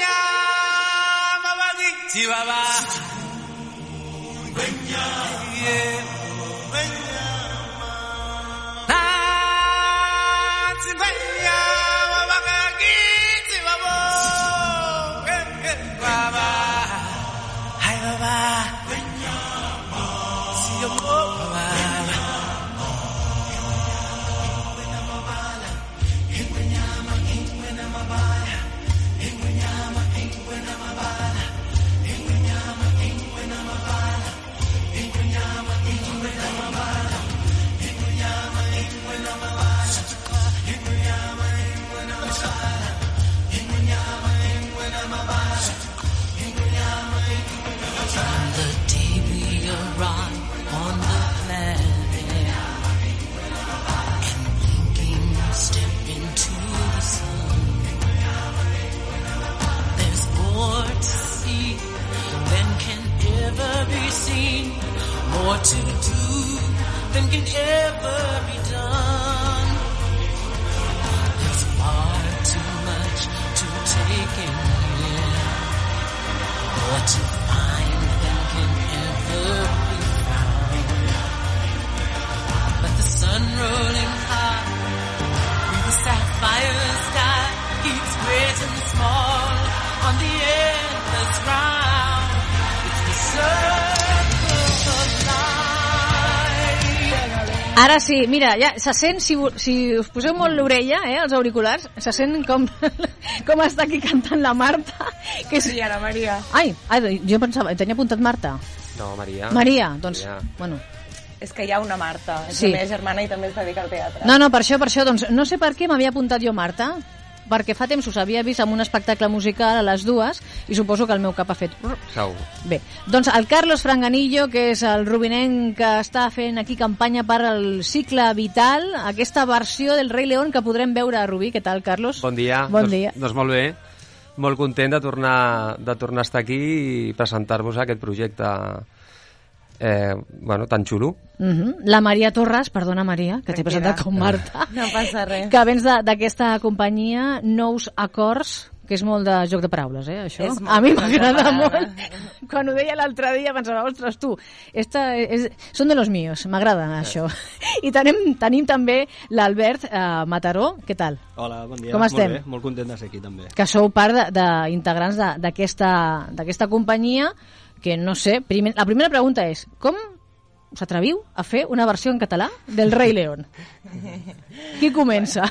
ஞாபகி சிவவா Ara sí, mira, ja se sent, si, si us poseu molt l'orella, eh, els auriculars, se sent com, com està aquí cantant la Marta. Que és... Sí, ara, Maria. Ai, ai, jo pensava, tenia apuntat Marta. No, Maria. Maria, doncs, Maria. bueno. És que hi ha una Marta, és Sí. la meva germana i també es dedica al teatre. No, no, per això, per això, doncs, no sé per què m'havia apuntat jo Marta, perquè fa temps us havia vist en un espectacle musical a les dues i suposo que el meu cap ha fet... Segur. Bé, doncs el Carlos Franganillo, que és el rubinenc que està fent aquí campanya per al cicle vital, aquesta versió del Rei León que podrem veure a Rubí. Què tal, Carlos? Bon dia. Bon doncs, dia. Doncs molt bé. Molt content de tornar, de tornar a estar aquí i presentar-vos aquest projecte eh, bueno, tan xulo. Uh La Maria Torres, perdona Maria, que t'he presentat com Marta, No passa res. que vens d'aquesta companyia Nous Acords, que és molt de joc de paraules, eh, això? A mi m'agrada molt. Quan ho deia l'altre dia pensava, ostres, tu, esta és, són de los míos, m'agrada això. I tenim, tenim també l'Albert eh, Mataró, què tal? Hola, bon dia. Com estem? Molt bé, molt content de ser aquí també. Que sou part de- d'integrants d'aquesta companyia, que no sé, primer, la primera pregunta és, com us atreviu a fer una versió en català del Rei León? Qui comença?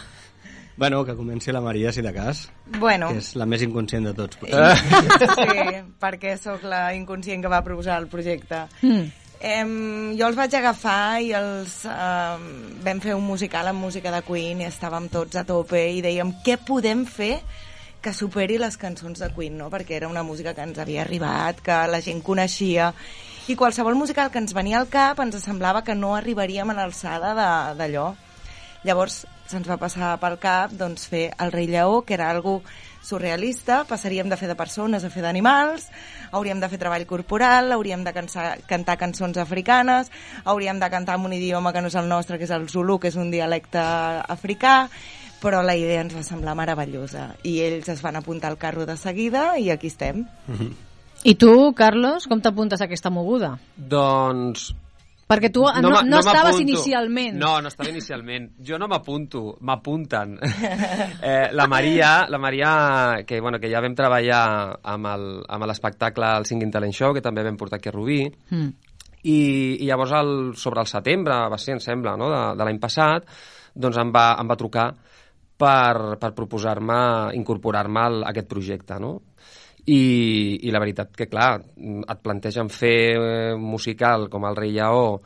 Bueno, que comenci la Maria, si de cas, Bueno, que és la més inconscient de tots. sí, perquè sóc la inconscient que va proposar el projecte. Mm. Em, jo els vaig agafar i els em, vam fer un musical amb música de Queen i estàvem tots a tope i dèiem què podem fer que superi les cançons de Queen, no? perquè era una música que ens havia arribat, que la gent coneixia i qualsevol musical que ens venia al cap ens semblava que no arribaríem a l'alçada d'allò. Llavors se'ns va passar pel cap doncs, fer El rei lleó, que era algo surrealista, passaríem de fer de persones a fer d'animals, hauríem de fer treball corporal, hauríem de cansa, cantar cançons africanes, hauríem de cantar en un idioma que no és el nostre, que és el Zulu, que és un dialecte africà, però la idea ens va semblar meravellosa i ells es van apuntar al carro de seguida i aquí estem. I tu, Carlos, com t'apuntes a aquesta moguda? Doncs... Perquè tu no, no, no estaves inicialment. No, no estava inicialment. Jo no m'apunto, m'apunten. eh, la Maria, la Maria que, bueno, que ja vam treballar amb l'espectacle El Singing Talent Show, que també vam portar aquí a Rubí, Mm. i, i llavors el, sobre el setembre, va ser, em sembla, no? de, de l'any passat, doncs em va, em va trucar per, per proposar-me incorporar-me a aquest projecte, no? I, I la veritat que, clar, et plantegen fer eh, musical com el Rei Lleó,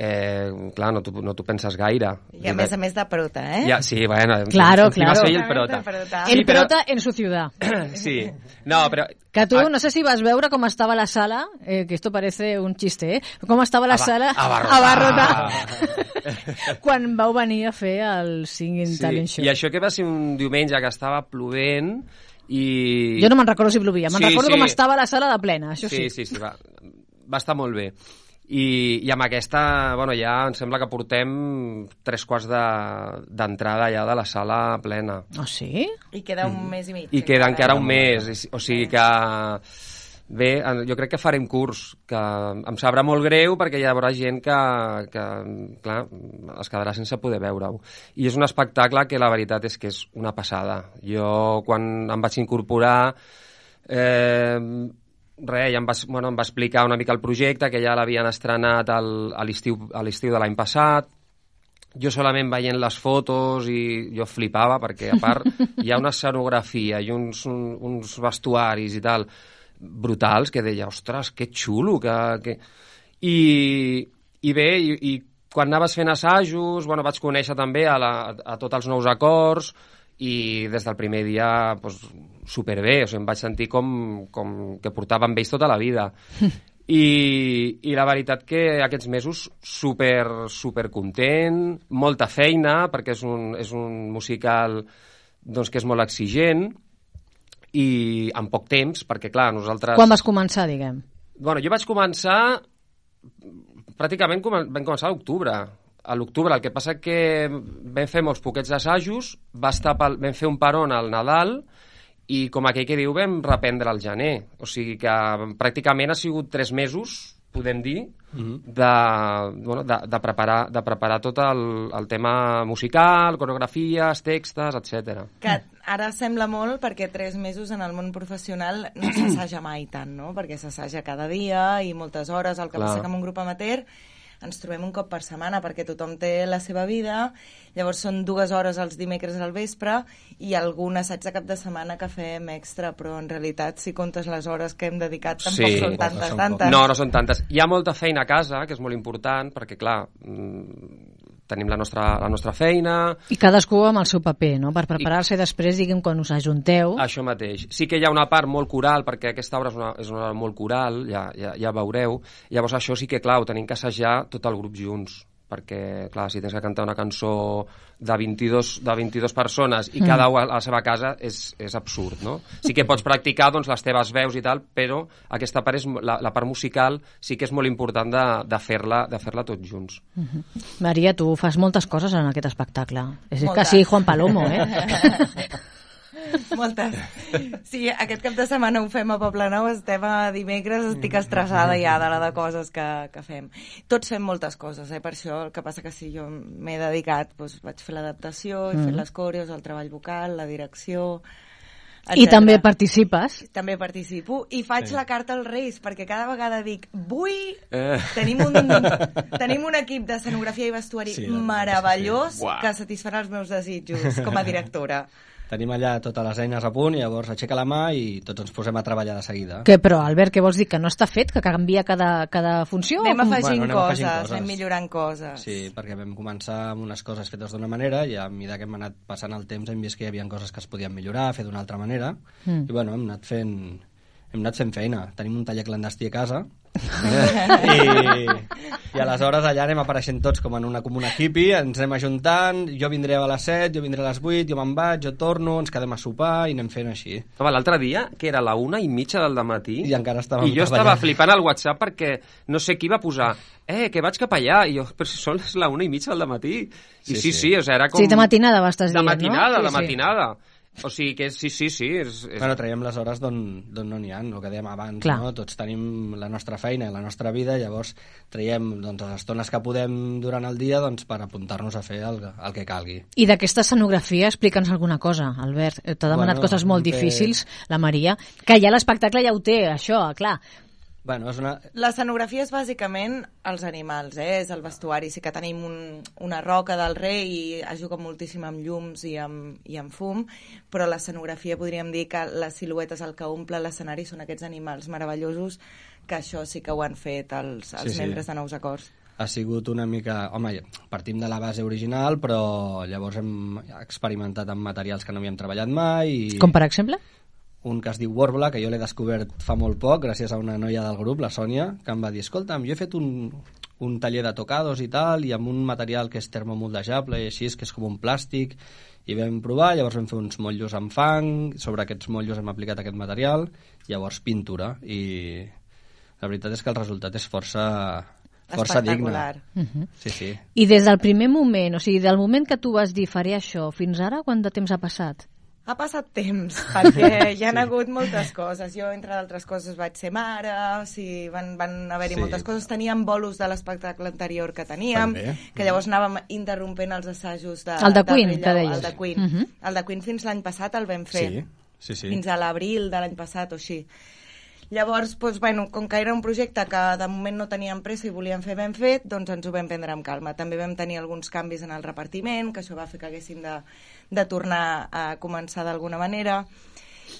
eh, clar, no t'ho no penses gaire. I a més a més de prota, eh? Ja, sí, bueno, Claro, encima claro. soy el A prota. prota. El Sí, però- prota en su ciudad. Sí, no, però... Que tu, Ah, no sé si vas veure com estava la sala, eh, que esto parece un xiste, eh? Com estava la Aba- sala abarrotada. quan vau venir a fer el Singing Sí, Talent Show. i això que va ser un diumenge que estava plovent i... Jo no me'n recordo si plovia, me'n Sí, recordo sí. com estava la sala de plena, això sí. Sí, sí, sí, va, va estar molt bé. I, i amb aquesta, bueno, ja em sembla que portem tres quarts de- d'entrada ja de la sala plena. Oh, sí? I queda un mes i mig. I queda encara un mes, o sigui que... Bé, jo crec que farem curs, que em sabrà molt greu perquè hi haurà gent que, que clar, es quedarà sense poder veure-ho. I és un espectacle que la veritat és que és una passada. Jo, quan em vaig incorporar, eh, res, ja em va, bueno, em va explicar una mica el projecte, que ja l'havien estrenat l'estiu a l'estiu de l'any passat, jo solament veient les fotos i jo flipava perquè a part hi ha una escenografia i uns, un, uns vestuaris i tal brutals que deia, ostres, que xulo que, que... I, i bé, i, i quan anaves fent assajos, bueno, vaig conèixer també a, la, a tots els nous acords i des del primer dia pues, superbé, o sigui, em vaig sentir com, com que portava amb ells tota la vida. I, I la veritat que aquests mesos super, super content, molta feina, perquè és un, és un musical doncs, que és molt exigent i en poc temps, perquè clar, nosaltres... Quan vas començar, diguem? Bueno, jo vaig començar... Pràcticament comen vam començar a l'octubre. A l'octubre, el que passa que vam fer molts poquets assajos, va estar pel, vam fer un peron al Nadal i, com aquell que diu, vam reprendre al gener. O sigui que pràcticament ha sigut tres mesos, podem dir, de, bueno, de, de, preparar, de preparar tot el, el tema musical, coreografies, textes, etc. Que ara sembla molt perquè tres mesos en el món professional no s'assaja mai tant, no? Perquè s'assaja cada dia i moltes hores, el que Clar. passa que en un grup amateur ens trobem un cop per setmana perquè tothom té la seva vida, llavors són dues hores els dimecres al vespre i algun assaig de cap de setmana que fem extra, però en realitat si comptes les hores que hem dedicat tampoc Sí. són tantes, tantes. No, no són tantes. Hi ha molta feina a casa, que és molt important, perquè, clar, mm, tenim la nostra, la nostra feina, I cadascú amb el seu paper, no? Per preparar-se després, diguem, quan us ajunteu. Això mateix. Sí que hi ha una part molt coral, perquè aquesta obra és una, és una obra molt coral, ja, ja, ja veureu. Llavors això sí que, clar, ho tenim que assajar tot el grup junts perquè, clar, si tens que cantar una cançó de 22, de 22 persones i cada una a la seva casa és, és absurd, no? Sí que pots practicar doncs, les teves veus i tal, però aquesta part és, la, la part musical sí que és molt important de, de fer-la de fer tots junts. Maria, tu fas moltes coses en aquest espectacle. És Moltes. quasi Juan Palomo, eh? Moltes. Sí, aquest cap de setmana ho fem a Poblenou, estem a dimecres, estic estressada ja de la de coses que, que fem. Tots fem moltes coses, eh? per això el que passa que si jo m'he dedicat, doncs vaig fer l'adaptació, he fet les coreos, el treball vocal, la direcció... I etcètera. també participes. també participo i faig la carta als Reis perquè cada vegada dic vull... Eh. Tenim, un, tenim un equip d'escenografia i vestuari Sí, meravellós sí. Que satisfarà els meus desitjos com a directora. Tenim allà totes les eines a punt i llavors aixeca la mà i tots ens posem a treballar de seguida. Que, però, Albert, què vols dir? Que no està fet? Que canvia cada, cada funció? Anem afegint, Bueno, anem afegint coses, coses. anem millorant coses. Sí, perquè vam començar amb unes coses fetes d'una manera i a mesura que hem anat passant el temps hem vist que hi havia coses que es podien millorar, fer d'una altra manera Mm. i bueno, hem anat fent hem anat fent feina. Tenim un taller clandestí a casa i, i aleshores allà anem apareixent tots com en una comuna hippie, ens anem ajuntant, jo vindré a les 7, jo vindré a les 8, jo me'n vaig, jo torno, ens quedem a sopar i anem fent així. Home, l'altre dia, que era la una i mitja del matí, I encara estàvem i jo estava treballant. flipant al WhatsApp perquè no sé qui va posar eh, que vaig cap allà, i jo, però si són les la una i mitja del matí. I sí, Sí, sí, sí. o sigui, era com... Sí, de matinada m'estàs De dient, no? matinada, Sí, de sí. O sigui que sí, sí, sí. És, és... Bueno, traiem les hores d'on d'on no n'hi ha, el que dèiem abans, Clar. no? Tots tenim la nostra feina i la nostra vida, llavors traiem doncs, les estones que podem durant el dia doncs, per apuntar-nos a fer el, el que calgui. I d'aquesta escenografia, explica'ns alguna cosa, Albert. T'ha demanat Bueno, coses molt té- difícils, la Maria, que ja l'espectacle ja ho té, això, clar. Bueno, és una... L'escenografia és bàsicament els animals, eh? és el vestuari. Sí que tenim un, una roca del rei i es juga moltíssim amb llums i amb, i amb fum, però l'escenografia podríem dir que les siluetes, el que omple l'escenari són aquests animals meravellosos que això sí que ho han fet els, els Sí, sí. membres de Nous Acords. ha sigut una mica... Home, partim de la base original, però llavors hem experimentat amb materials que no havíem treballat mai i Com per exemple? Un que es diu Warbla, que jo l'he descobert fa molt poc gràcies a una noia del grup, la Sònia, que em va dir, escolta'm, jo he fet un, un taller de tocados i tal, i amb un material que és termomoldejable i així, que és com un plàstic, i vam provar, llavors vam fer uns motllos amb fang, sobre aquests motllos hem aplicat aquest material, llavors pintura, i la veritat és que el resultat és força Força digne. Espectacular. Sí, sí. I des del primer moment, o sigui, del moment que tu vas dir faré això, fins ara, quant de temps ha passat? Ha passat temps, perquè hi han hagut moltes coses. Jo, entre d'altres coses, vaig ser mare, o sigui, van, van haver-hi Sí. moltes coses. Teníem bolos de l'espectacle anterior que teníem, També. que llavors anàvem interrompent els assajos de, El de Queen, Rei que deies. El de Queen. Mhm. El de Queen fins l'any passat el vam fer. Sí, sí, sí. Fins a l'abril de l'any passat o així. Llavors, doncs, bueno, com que era un projecte que de moment no teníem pressa i volíem fer ben fet, doncs ens ho vam prendre amb calma. També vam tenir alguns canvis en el repartiment, que això va fer que haguéssim de, de tornar a començar d'alguna manera.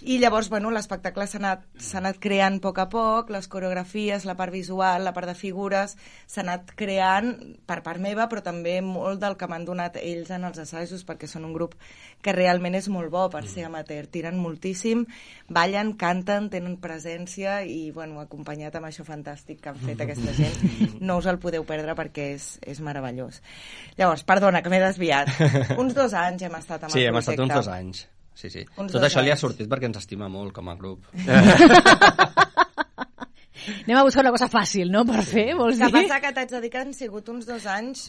I llavors, bueno, l'espectacle s'ha anat, anat creant a poc a poc, les coreografies, la part visual, la part de figures, s'ha anat creant per part meva, però també molt del que m'han donat ells en els assajos, perquè són un grup que realment és molt bo per ser amateur. Tiren moltíssim, ballen, canten, tenen presència i, bueno, acompanyat amb això fantàstic que han fet aquesta gent, no us el podeu perdre perquè és, és meravellós. Llavors, perdona, que m'he desviat. Uns dos anys hem estat amb Sí, el hem estat uns projecte. dos anys. Sí, sí. Uns Tot això li ha sortit perquè ens estima molt com a grup. Anem a buscar una cosa fàcil, no?, per fer, vols que dir? passa que t'haig de dir que han sigut uns dos anys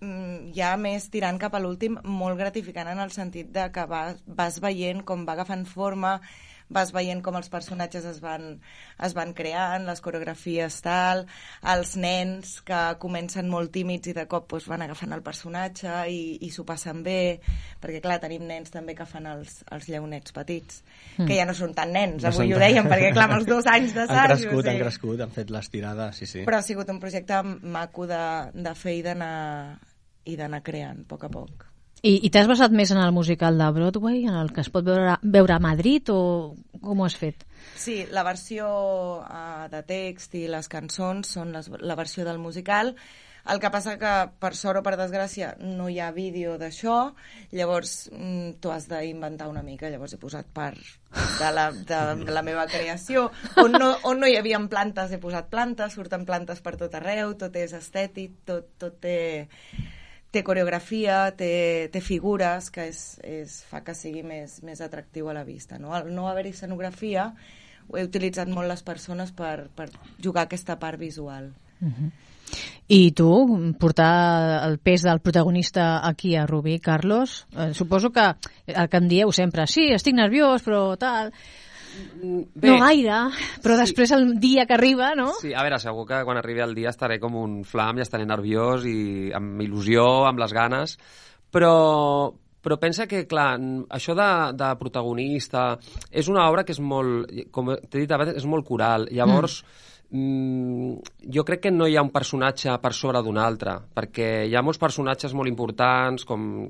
mm, ja més tirant cap a l'últim, molt gratificant en el sentit de que vas, vas veient com va agafant forma, vas veient com els personatges es van, es van creant, les coreografies tal, els nens que comencen molt tímids i de cop doncs, van agafant el personatge i, i s'ho passen bé, perquè clar, tenim nens també que fan els, els lleonets petits, que ja no són tan nens, No avui ho tan- dèiem, perquè clar, amb els dos anys Han d'assaig... crescut, han crescut, han fet l'estirada, sí, sí. Però ha sigut un projecte maco de, de fer i d'anar i d'anar creant a poc a poc. I, i t'has basat més en el musical de Broadway, en el que es pot veure, veure a Madrid, o com ho has fet? Sí, la versió uh, de text i les cançons són les, la versió del musical. El que passa que, per sort o per desgràcia, no hi ha vídeo d'això, llavors mm, t'ho has d'inventar una mica, llavors he posat part de la, de la meva creació. On no, on no hi havia plantes, he posat plantes, surten plantes per tot arreu, tot és estètic, tot, tot té, té coreografia, té, té figures, que és, és, fa que sigui més, més atractiu a la vista. No? Al no haver-hi escenografia, he utilitzat molt les persones per, per jugar aquesta part visual. I tu, portar el pes del protagonista aquí a Rubí, Carlos, eh, suposo que el que em dieu sempre, sí, estic nerviós, però tal... Bé, no gaire, però després el dia que arriba, no? Sí, a veure, segur que quan arribi el dia estaré com un flam i estaré nerviós i amb il·lusió, amb les ganes, però, però pensa que, clar, això de, de protagonista és una obra que és molt, com t'he dit abans, és molt coral. Llavors, mm. jo crec que no hi ha un personatge per sobre d'un altre, perquè hi ha molts personatges molt importants, com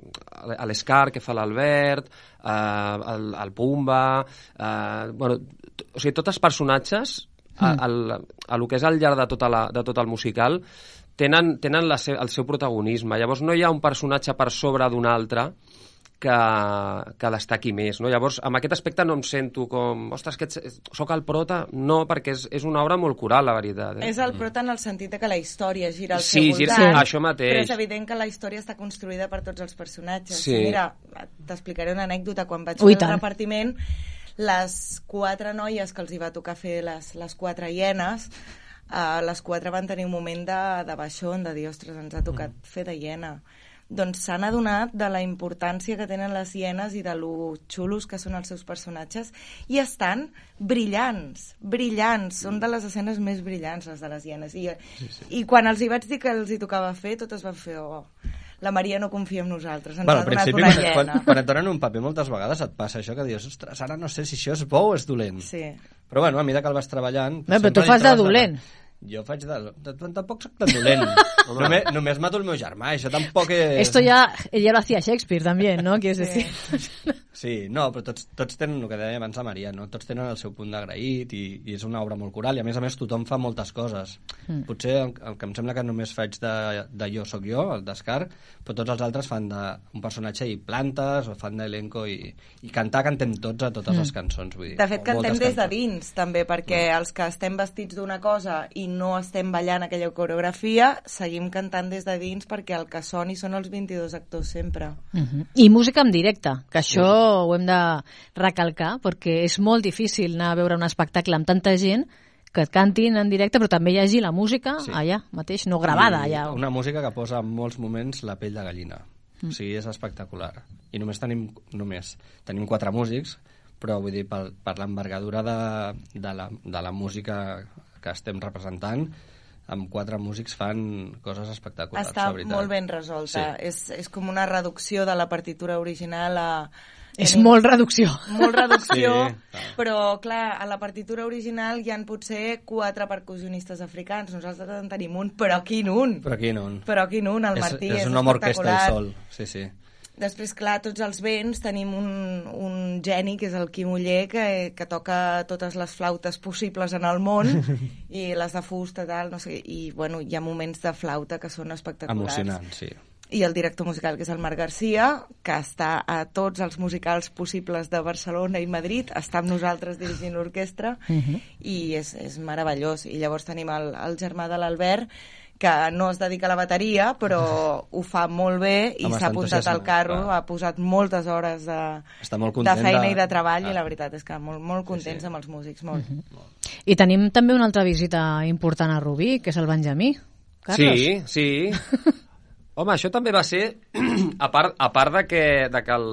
l'Escar, que fa l'Albert, eh, el, el Pumba... Eh, bueno, o sigui, tots els personatges a, al, a lo que és al llarg de, tota la, de tot el musical tenen, tenen la se, el seu protagonisme. Llavors no hi ha un personatge per sobre d'un altre que, que destaqui més. No? Llavors, amb aquest aspecte no em sento com... Ostres, que ets, soc el prota? No, perquè és, és una obra molt coral, la veritat. Eh? És el prota en el sentit de que la història gira al Sí, seu gira- voltant, sí. això mateix. però és evident que la història està construïda per tots els personatges. Sí. Mira, t'explicaré una anècdota. Quan vaig Ui, fer el repartiment, les quatre noies que els hi va tocar fer les, les quatre hienes, uh, les quatre van tenir un moment de, de baixón, de dir, ostres, ens ha tocat fer de hiena doncs s'han adonat de la importància que tenen les hienes i de lo xulos que són els seus personatges i estan brillants, brillants, són de les escenes més brillants les de les hienes i, sí, sí. i quan els hi vaig dir que els hi tocava fer totes van fer oh, la Maria no confia en nosaltres, ens Bueno, ha al donat principi, una quan, quan, quan et donen un paper moltes vegades et passa això que dius, ostres, ara no sé si això és bo o és dolent. sí. Però bueno, a mesura que el vas treballant... Bé, però sempre tu fas de dolent. Jo faig de... de- de- Tampoc soc tan dolent. només, només mato el meu germà, això tampoc és... Esto ya, ya lo hacía Shakespeare también, ¿no? Quieres decir. Sí, no, però tots, tots tenen el que deia abans la Maria, no? tots tenen el seu punt d'agraït i, i és una obra molt coral i a més a més tothom fa moltes coses. Mm. Potser el, el que em sembla que només faig de, de jo sóc jo, el d'Escar, però tots els altres fan d'un personatge i plantes o fan d'elenco i, i cantar cantem tots a totes mm. les cançons. Vull dir, De fet, cantem des de dins, també, perquè els que estem vestits d'una cosa i no estem ballant aquella coreografia, seguim cantant des de dins perquè el que soni són els 22 actors sempre. Mhm. I música en directe, que això ho hem de recalcar, perquè és molt difícil anar a veure un espectacle amb tanta gent que et cantin en directe, però també hi hagi la música Sí. allà mateix, no gravada I allà. Una música que posa en molts moments la pell de gallina. Mm. O sigui, és espectacular. I només tenim, només, tenim quatre músics, però vull dir, per, per l'envergadura de, de, la, de la música que estem representant, amb quatre músics fan coses espectaculars, Està la veritat. molt ben resolta. Sí. És, és com una reducció de la partitura original a... És en- molt reducció. molt reducció, Sí, clar. però clar, a la partitura original hi han potser quatre percussionistes africans, nosaltres en tenim un, però quin un? Però aquí no. Però quin un, el és, Martí, és és una orquestra espectacular. al sol. Sí, sí. Després, clar, tots els vents tenim un, un geni, que és el Quim Uller, que, que toca totes les flautes possibles en el món, i les de fusta, tal, no sé, i bueno, hi ha moments de flauta que són espectaculars. Emocionant, sí. I el director musical, que és el Marc Garcia, que està a tots els musicals possibles de Barcelona i Madrid, està amb nosaltres dirigint l'orquestra, i és, és meravellós. I llavors tenim el, el germà de l'Albert, que no es dedica a la bateria, però ho fa molt bé i s'ha apuntat al carro, clar. ha posat moltes hores de, Està molt de feina de- i de treball, Ah. i la veritat és que molt, molt contents sí. amb els músics, molt. I tenim també una altra visita important a Rubí, que és el Benjamí. Carles. Sí, sí. Home, això també va ser, a part, a part de que, de que el,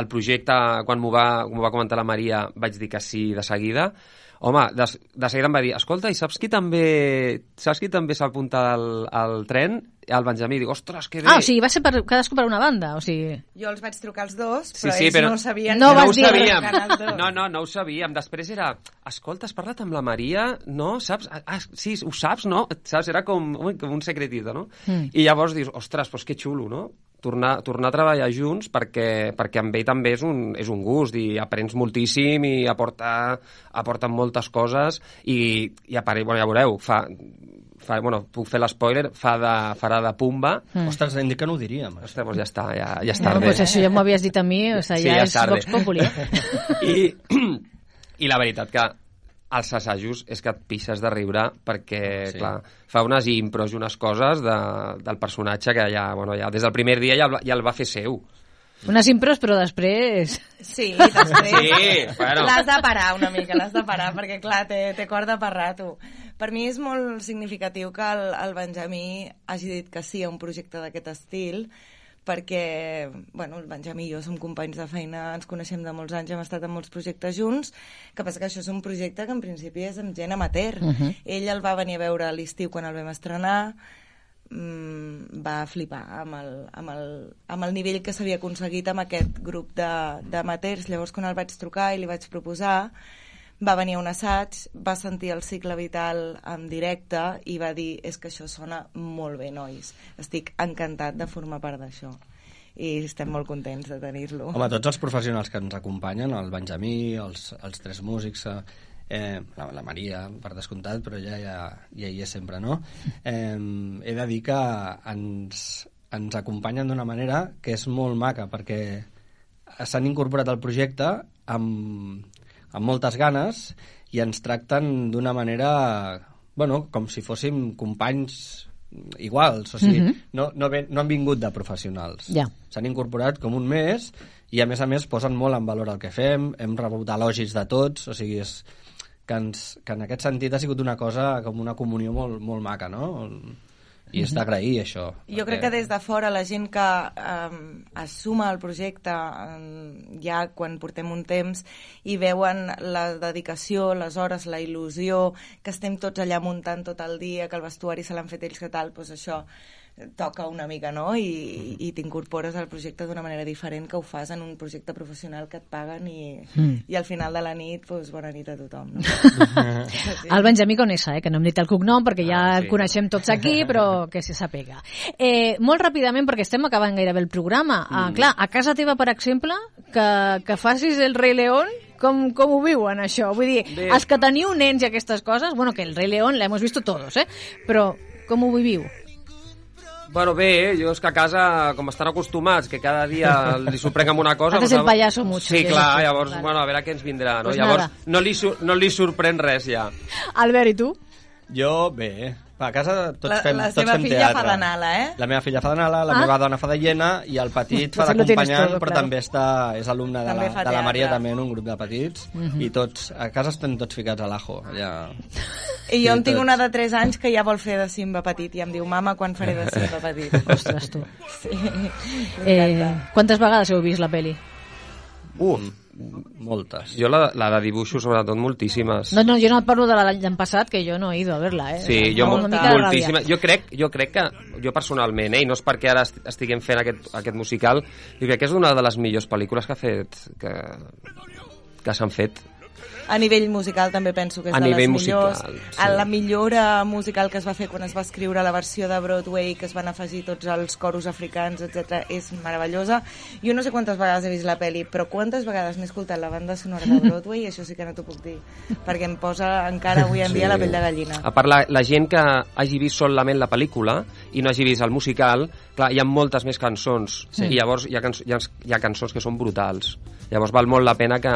el projecte, quan m'ho va, va comentar la Maria, vaig dir que sí de seguida, home, de, de seguida em va dir, escolta, i saps qui també saps qui també s'ha apuntat al, al tren? El Benjamí. Dic, ostres, que bé. Ah, o sigui, va ser per, cadascú per una banda, o sigui... Jo els vaig trucar els dos, Sí, però sí, ells però- no sabien No no ho dir sabíem. No, no, no ho sabíem. Després era, escolta, has parlat amb la Maria? No, saps? Ah, sí, ho saps, no? Saps? Era com, ui, com un secretito, no? Mm. I llavors dius, ostres, doncs que xulo, no? Tornar, tornar a treballar junts perquè, perquè amb ell també és un, és un gust i aprens moltíssim i aporta, aporten moltes coses i, i a part, bueno, ja veureu, fa, fa, bueno, puc fer l'espoiler, fa de, farà de Pumba. Mm. Ostres, hem dit que no ho diríem. això. Ostres, doncs ja està, ja, ja és No, pues això ja m'ho havies dit a mi, o sigui, Sí, ja, ja és. Vox Populi. eh? I, I la veritat que als assajos és que et pixes de riure perquè, Sí. sí. clar, fa unes impros i unes coses de, del personatge que ja, bueno, ja des del primer dia ja, ja el va fer seu. Unes impros, però després... Sí, després Sí, bueno. l'has de parar una mica, l'has de parar, perquè clar, té, té corda per rato. Per mi és molt significatiu que el, el Benjamí hagi dit que sí a un projecte d'aquest estil, perquè, bueno, el Benjamí i jo som companys de feina, ens coneixem de molts anys, hem estat en molts projectes junts, que passa que això és un projecte que en principi és amb gent amateur. Uh -huh. Ell el va venir a veure a l'estiu quan el vam estrenar, mm, va flipar amb el, amb el, amb el nivell que s'havia aconseguit amb aquest grup d'amateurs. Llavors, quan el vaig trucar i li vaig proposar, va venir a un assaig, va sentir el cicle vital en directe i va dir és que això sona molt bé, nois. Estic encantat de formar part d'això. I estem molt contents de tenir-lo. Home, tots els professionals que ens acompanyen, el Benjamí, els, els tres músics, eh, la, la Maria, per descomptat, però ja, ja, ja hi és sempre, no? Eh, he de dir que ens, ens acompanyen d'una manera que és molt maca, perquè s'han incorporat al projecte amb, amb moltes ganes i ens tracten d'una manera, bueno, com si fóssim companys iguals, o sigui, Mhm. no, no, ven, no han vingut de professionals. Ja. S'han incorporat com un mes i a més a més posen molt en valor el que fem, hem rebut elogis de tots, o sigui, és que, ens, que en aquest sentit ha sigut una cosa com una comunió molt, molt maca, no? I és d'agrair això. Jo crec que des de fora la gent que um, es suma al projecte um, ja quan portem un temps i veuen la dedicació, les hores, la il·lusió, que estem tots allà muntant tot el dia, que el vestuari se l'han fet ells que tal, doncs això toca una mica, no? I, i t'incorpores al projecte d'una manera diferent que ho fas en un projecte professional que et paguen i, Mm. i al final de la nit, doncs, bona nit a tothom, no? Sí. El Benjamí Conesa, eh, que no hem dit el cognom perquè ja Ah, el sí. coneixem tots aquí, però que se sapega. Eh, molt ràpidament, perquè estem acabant gairebé el programa. Ah, clar, a casa teva, per exemple, que, que facis el rei León, com, com ho viuen, això? Vull dir, Bé. els que teniu nens i aquestes coses, bueno, que el rei León l'hemos visto todos, eh? Però com ho viviu? Bueno, bé, jo és que a casa, com estan acostumats, que cada dia li sorprenc amb una cosa... Haces doncs, el payaso mucho, Sí, clar, llavors, vale. bueno, a veure què ens vindrà, no? Pues llavors, nada. no li, no li sorprèn res, ja. Albert, i tu? Jo, bé, A casa tots La- fem, la tots seva fem filla teatre. fa d'Anala, eh? La meva filla fa d'Anala, la Ah. meva dona fa de llena i el petit fa d'acompanyant, todo, però claro. també està, és alumne de També la, de la Maria també en un grup de petits i tots, a casa estem tots ficats a l'ajo allà. I jo en tinc tots. una de 3 anys que ja vol fer de Simba petit i em diu, mama, quan faré de Simba petit? Ostres, tu. Sí, Eh, quantes vegades heu vist la peli? Uf, Moltes. jo la, la de dibuixos, sobretot, moltíssimes. No, no, jo no et parlo de l'any passat, que jo no he ido a verla, eh? Sí, jo Una molt, mica de moltíssima. ràbia. Jo crec, jo crec que, jo personalment, eh, i no és perquè ara est- estiguem fent aquest, aquest musical, jo crec que és una de les millors pel·lícules que ha fet, que, que s'han fet. A nivell musical també penso que és A de les millors. musical, sí. A la millora musical que es va fer quan es va escriure la versió de Broadway, que es van afegir tots els coros africans, etc és meravellosa. Jo no sé quantes vegades he vist la peli, però quantes vegades m'he escoltat la banda sonora de Broadway, això sí que no t'ho puc dir, perquè em posa encara avui en dia la pell de gallina. A part, la, la gent que hagi vist solament la pel·lícula i no hagi vist el musical, clar, hi ha moltes més cançons. Sí. I llavors hi ha, canç hi, ha, hi ha cançons que són brutals. Llavors val molt la pena que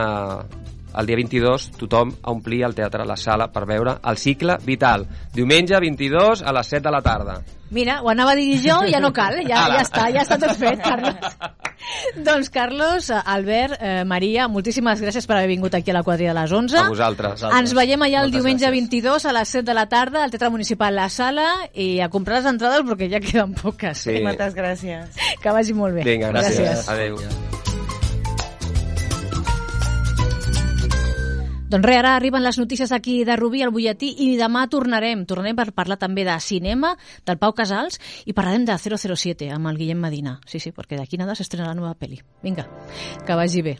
el dia 22 tothom a omplir el teatre, la sala, per veure el cicle vital. Diumenge 22 a les 7 de la tarda. Mira, ho anava a dir jo, ja no cal, ja, Ala. ja està, ja està tot fet, Carlos. doncs, Carlos, Albert, eh, Maria, moltíssimes gràcies per haver vingut aquí a la quadrilla de les 11. A vosaltres. Ens veiem allà el Moltes diumenge gràcies. 22 a les 7 de la tarda al Teatre Municipal La Sala i a comprar les entrades perquè ja queden poques. Sí. Moltes gràcies. Que vagi molt bé. Vinga, gràcies. gràcies. Adéu. Doncs res, ara arriben les notícies aquí de Rubí, al butlletí, i demà tornarem. Tornarem per parlar també de cinema, del Pau Casals, i parlarem de 007 amb el Guillem Medina. Sí, sí, perquè d'aquí nada s'estrena la nova pel·li. Vinga, que vagi bé.